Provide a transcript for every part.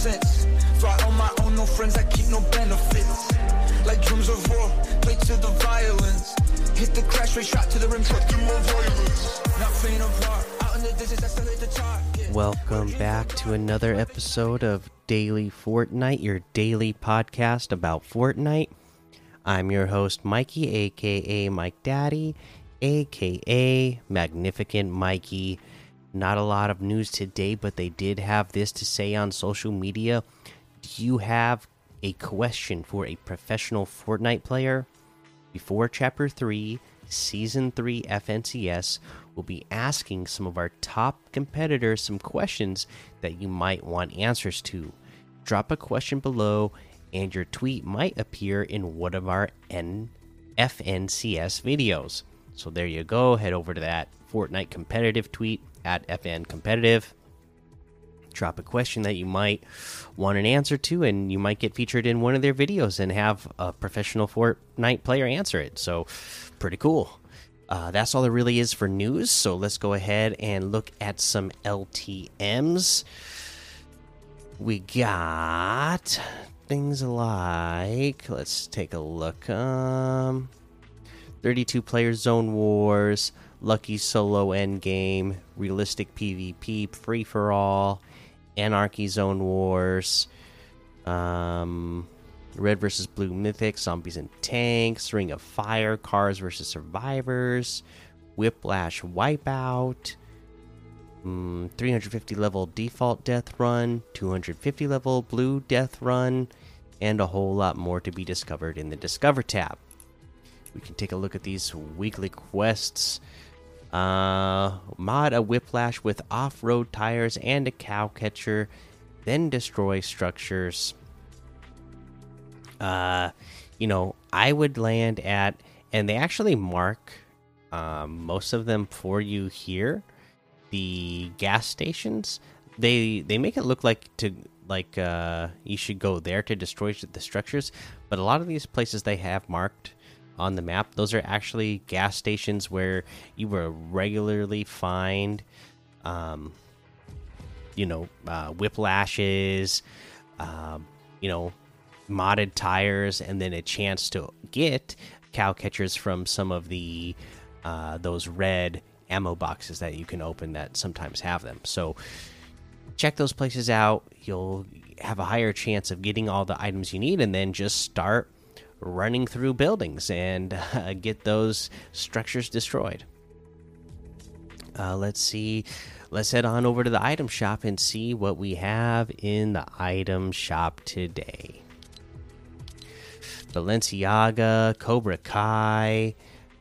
since. Fly on my own, no friends, I keep no benefits. Like drums of war, play to the violence. Hit the crash rate, shot to the rim, through more violence. Not faint out in the distance, I still hit the target. Welcome back to another episode of Daily Fortnite, your daily podcast about Fortnite. I'm your host, Mikey, aka Mike Daddy, aka Magnificent Mikey. Not a lot of news today, but they did have this to say on social media. Do you have a question for a professional Fortnite player? Before Chapter 3, Season 3 FNCS, we'll be asking some of our top competitors some questions that you might want answers to. Drop a question below, and your tweet might appear in one of our N FNCS videos. So there you go. Head over to that Fortnite competitive tweet at FN competitive. Drop a question that you might want an answer to, and you might get featured in one of their videos and have a professional Fortnite player answer it. So, pretty cool. Uh, that's all there really is for news. So, let's go ahead and look at some LTMs. We got things like, let's take a look. Um, 32 player zone wars, lucky solo endgame, realistic PvP, free for all, anarchy zone wars, um, red versus blue mythic, zombies and tanks, ring of fire, cars versus survivors, whiplash wipeout. mm, 350 level default death run, 250 level blue death run, and a whole lot more to be discovered in the Discover tab we can take a look at these weekly quests. Uh, mod a whiplash with off road tires and a cow catcher, then destroy structures. Uh, you know, I would land at, and they actually mark um, most of them for you here. The gas stations, they they make it look like to like uh, you should go there to destroy the structures, but a lot of these places they have marked on the map. Those are actually gas stations where you will regularly find, um, you know, uh, whiplashes, um, you know, modded tires, and then a chance to get cow catchers from some of the uh, those red ammo boxes that you can open that sometimes have them. So check those places out. You'll have a higher chance of getting all the items you need, and then just start running through buildings and uh, get those structures destroyed. Uh, let's see. Let's head on over to the item shop and see what we have in the item shop today. Balenciaga, Cobra Kai,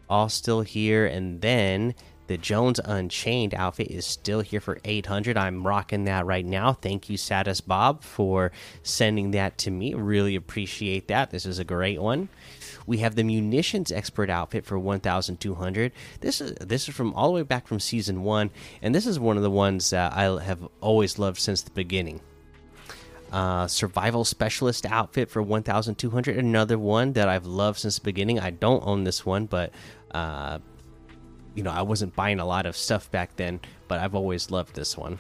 all still here. And then the Jones Unchained outfit is still here for 800. I'm rocking that right now. Thank you, Satis Bob, for sending that to me. Really appreciate that. This is a great one. We have the munitions expert outfit for 1,200. This is this is from all the way back from season one, and this is one of the ones that I have always loved since the beginning. Uh, survival specialist outfit for 1,200. Another one that I've loved since the beginning. I don't own this one, but uh, you know I wasn't buying a lot of stuff back then, but I've always loved this one.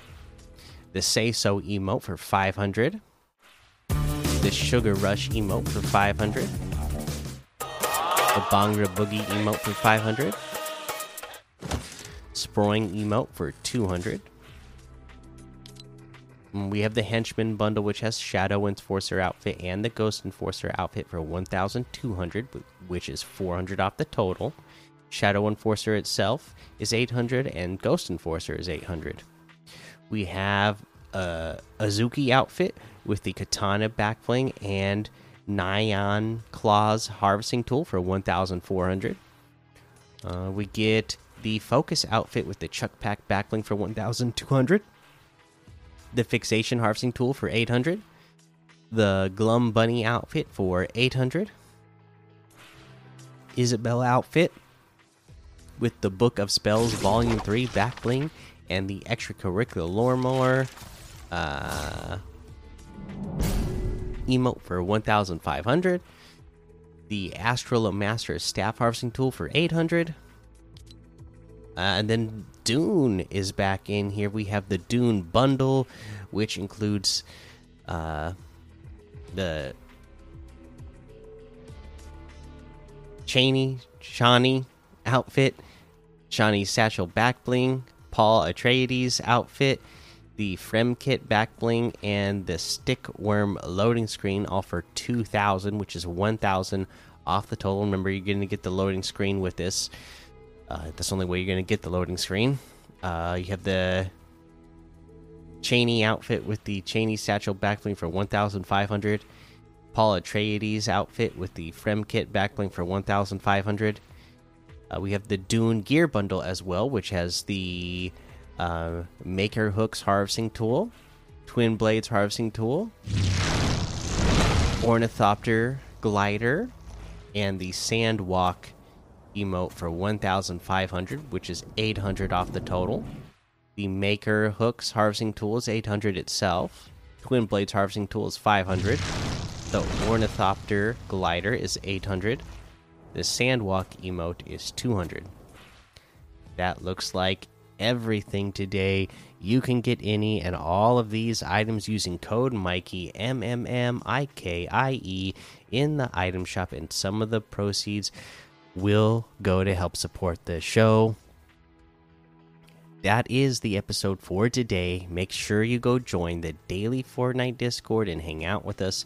The Say So emote for 500. The Sugar Rush emote for 500. The Bhangra Boogie emote for 500. Sproing emote for 200. Mm, We have the Henchman bundle, which has Shadow Enforcer outfit and the Ghost Enforcer outfit for 1,200, which is 400 off the total. Shadow Enforcer itself is 800, and Ghost Enforcer is 800. We have a Azuki outfit with the Katana backbling and Nyan Claws harvesting tool for 1,400. Uh, we get the Focus outfit with the Chuck Pack backbling for 1,200. The Fixation harvesting tool for 800. The Glum Bunny outfit for 800. Isabel outfit with the Book of Spells Volume 3 backbling and the extracurricular Loremore uh, emote for 1500 the Astral Master Staff Harvesting Tool for 800 uh, and then Dune is back in here. We have the Dune bundle, which includes uh, the Chani Chani outfit, Chani's satchel back bling, Paul Atreides outfit, the Fremkit back bling, and the stick worm loading screen, all for 2,000, which is 1,000 off the total. Remember, you're going to get the loading screen with this. Uh, that's the only way you're going to get the loading screen. Uh, you have the Chani outfit with the Chani satchel back bling for 1,500. Paul Atreides outfit with the Fremkit back bling for 1,500. Uh, we have the Dune gear bundle as well, which has the uh, Maker Hooks harvesting tool, Twin Blades harvesting tool, Ornithopter glider, and the Sand Sandwalk emote for 1,500, which is 800 off the total. The Maker Hooks harvesting tool is 800 itself. Twin Blades harvesting tool is 500. The Ornithopter glider is 800. The Sandwalk emote is 200. That looks like everything today. You can get any and all of these items using code Mikey M M M I K I E in the item shop, and some of the proceeds will go to help support the show. That is the episode for today. Make sure you go join the daily Fortnite Discord and hang out with us.